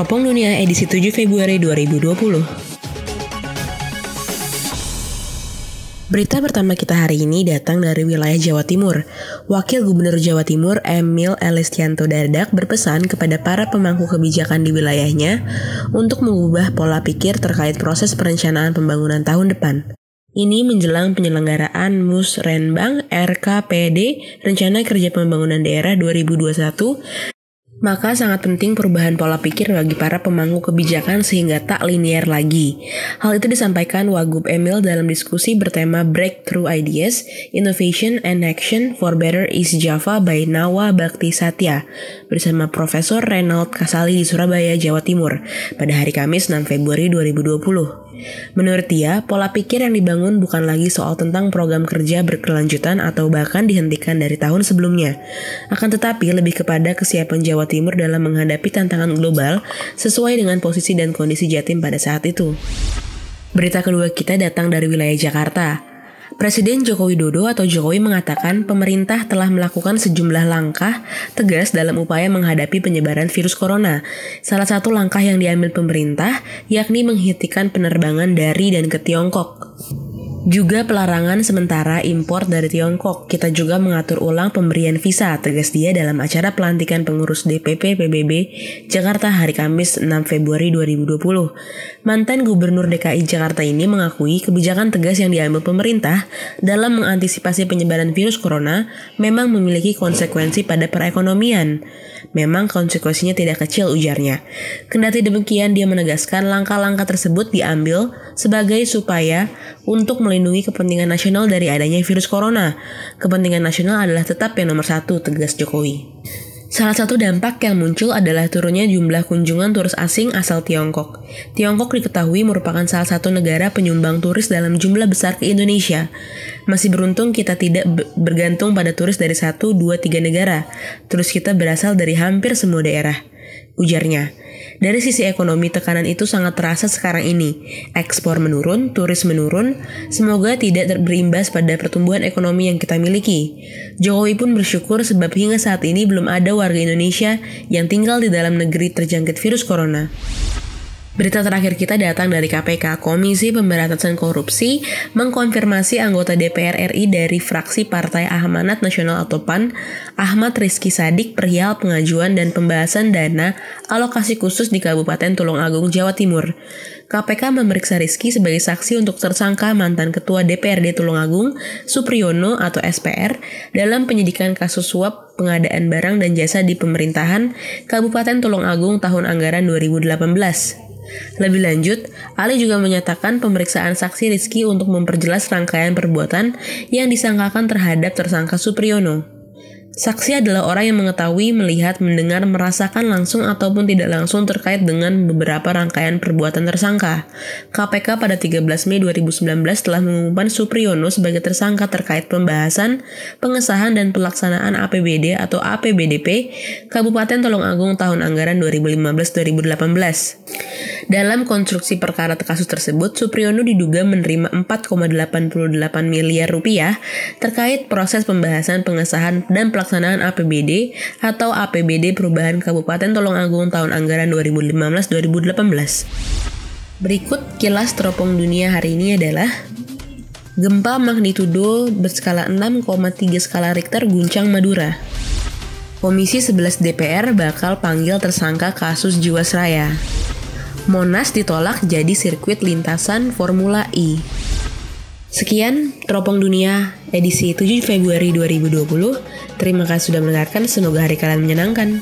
Teropong Dunia edisi 7 Februari 2020. Berita pertama kita hari ini datang dari wilayah Jawa Timur. Wakil Gubernur Jawa Timur Emil Elistianto Dardak berpesan kepada para pemangku kebijakan di wilayahnya untuk mengubah pola pikir terkait proses perencanaan pembangunan tahun depan. Ini menjelang penyelenggaraan Musrenbang RKPD Rencana Kerja Pembangunan Daerah 2021 maka sangat penting perubahan pola pikir bagi para pemangku kebijakan sehingga tak linier lagi. Hal itu disampaikan Wagub Emil dalam diskusi bertema Breakthrough Ideas, Innovation and Action for Better East Java by Nawa Bakti Satya bersama Profesor Reynold Kasali di Surabaya, Jawa Timur pada hari Kamis 6 Februari 2020. Menurut dia, pola pikir yang dibangun bukan lagi soal tentang program kerja berkelanjutan atau bahkan dihentikan dari tahun sebelumnya. Akan tetapi lebih kepada kesiapan Jawa Timur dalam menghadapi tantangan global sesuai dengan posisi dan kondisi Jatim pada saat itu. Berita kedua kita datang dari wilayah Jakarta. Presiden Joko Widodo atau Jokowi mengatakan pemerintah telah melakukan sejumlah langkah tegas dalam upaya menghadapi penyebaran virus corona. Salah satu langkah yang diambil pemerintah yakni menghentikan penerbangan dari dan ke Tiongkok. Juga pelarangan sementara impor dari Tiongkok. Kita juga mengatur ulang pemberian visa, tegas dia dalam acara pelantikan pengurus DPP PBB Jakarta hari Kamis 6 Februari 2020. Mantan Gubernur DKI Jakarta ini mengakui kebijakan tegas yang diambil pemerintah dalam mengantisipasi penyebaran virus corona memang memiliki konsekuensi pada perekonomian. Memang konsekuensinya tidak kecil ujarnya. Kendati demikian dia menegaskan langkah-langkah tersebut diambil sebagai supaya untuk melindungi kepentingan nasional dari adanya virus corona. Kepentingan nasional adalah tetap yang nomor satu, tegas Jokowi. Salah satu dampak yang muncul adalah turunnya jumlah kunjungan turis asing asal Tiongkok. Tiongkok diketahui merupakan salah satu negara penyumbang turis dalam jumlah besar ke Indonesia. Masih beruntung kita tidak bergantung pada turis dari satu, dua, tiga negara. Turis kita berasal dari hampir semua daerah. Ujarnya. Dari sisi ekonomi, tekanan itu sangat terasa sekarang ini. Ekspor menurun, turis menurun, semoga tidak berimbas pada pertumbuhan ekonomi yang kita miliki. Jokowi pun bersyukur sebab hingga saat ini belum ada warga Indonesia yang tinggal di dalam negeri terjangkit virus corona. Berita terakhir kita datang dari KPK. Komisi Pemberantasan Korupsi mengkonfirmasi anggota DPR RI dari fraksi Partai Amanat Nasional atau PAN, Ahmad Rizky Sadik perihal pengajuan dan pembahasan dana alokasi khusus di Kabupaten Tulungagung, Jawa Timur. KPK memeriksa Rizky sebagai saksi untuk tersangka mantan Ketua DPRD Tulungagung, Supriyono atau SPR, dalam penyidikan kasus suap pengadaan barang dan jasa di pemerintahan Kabupaten Tulungagung tahun anggaran 2018. Lebih lanjut, Ali juga menyatakan pemeriksaan saksi Rizky untuk memperjelas rangkaian perbuatan yang disangkakan terhadap tersangka Supriyono. Saksi adalah orang yang mengetahui, melihat, mendengar, merasakan langsung ataupun tidak langsung terkait dengan beberapa rangkaian perbuatan tersangka. KPK pada 13 Mei 2019 telah mengumumkan Supriyono sebagai tersangka terkait pembahasan, pengesahan dan pelaksanaan APBD atau APBDP Kabupaten Tulungagung tahun anggaran 2015-2018. Dalam konstruksi perkara kasus tersebut, Supriyono diduga menerima 4,88 miliar rupiah terkait proses pembahasan, pengesahan, dan pelaksanaan APBD atau APBD Perubahan Kabupaten Tulungagung tahun anggaran 2015-2018. Berikut kilas teropong dunia hari ini adalah Gempa magnitudo berskala 6,3 skala Richter guncang Madura. Komisi 11 DPR bakal panggil tersangka kasus Jiwasraya. Monas ditolak jadi sirkuit lintasan Formula E. Sekian Teropong Dunia edisi 7 Februari 2020. Terima kasih sudah mendengarkan, semoga hari kalian menyenangkan.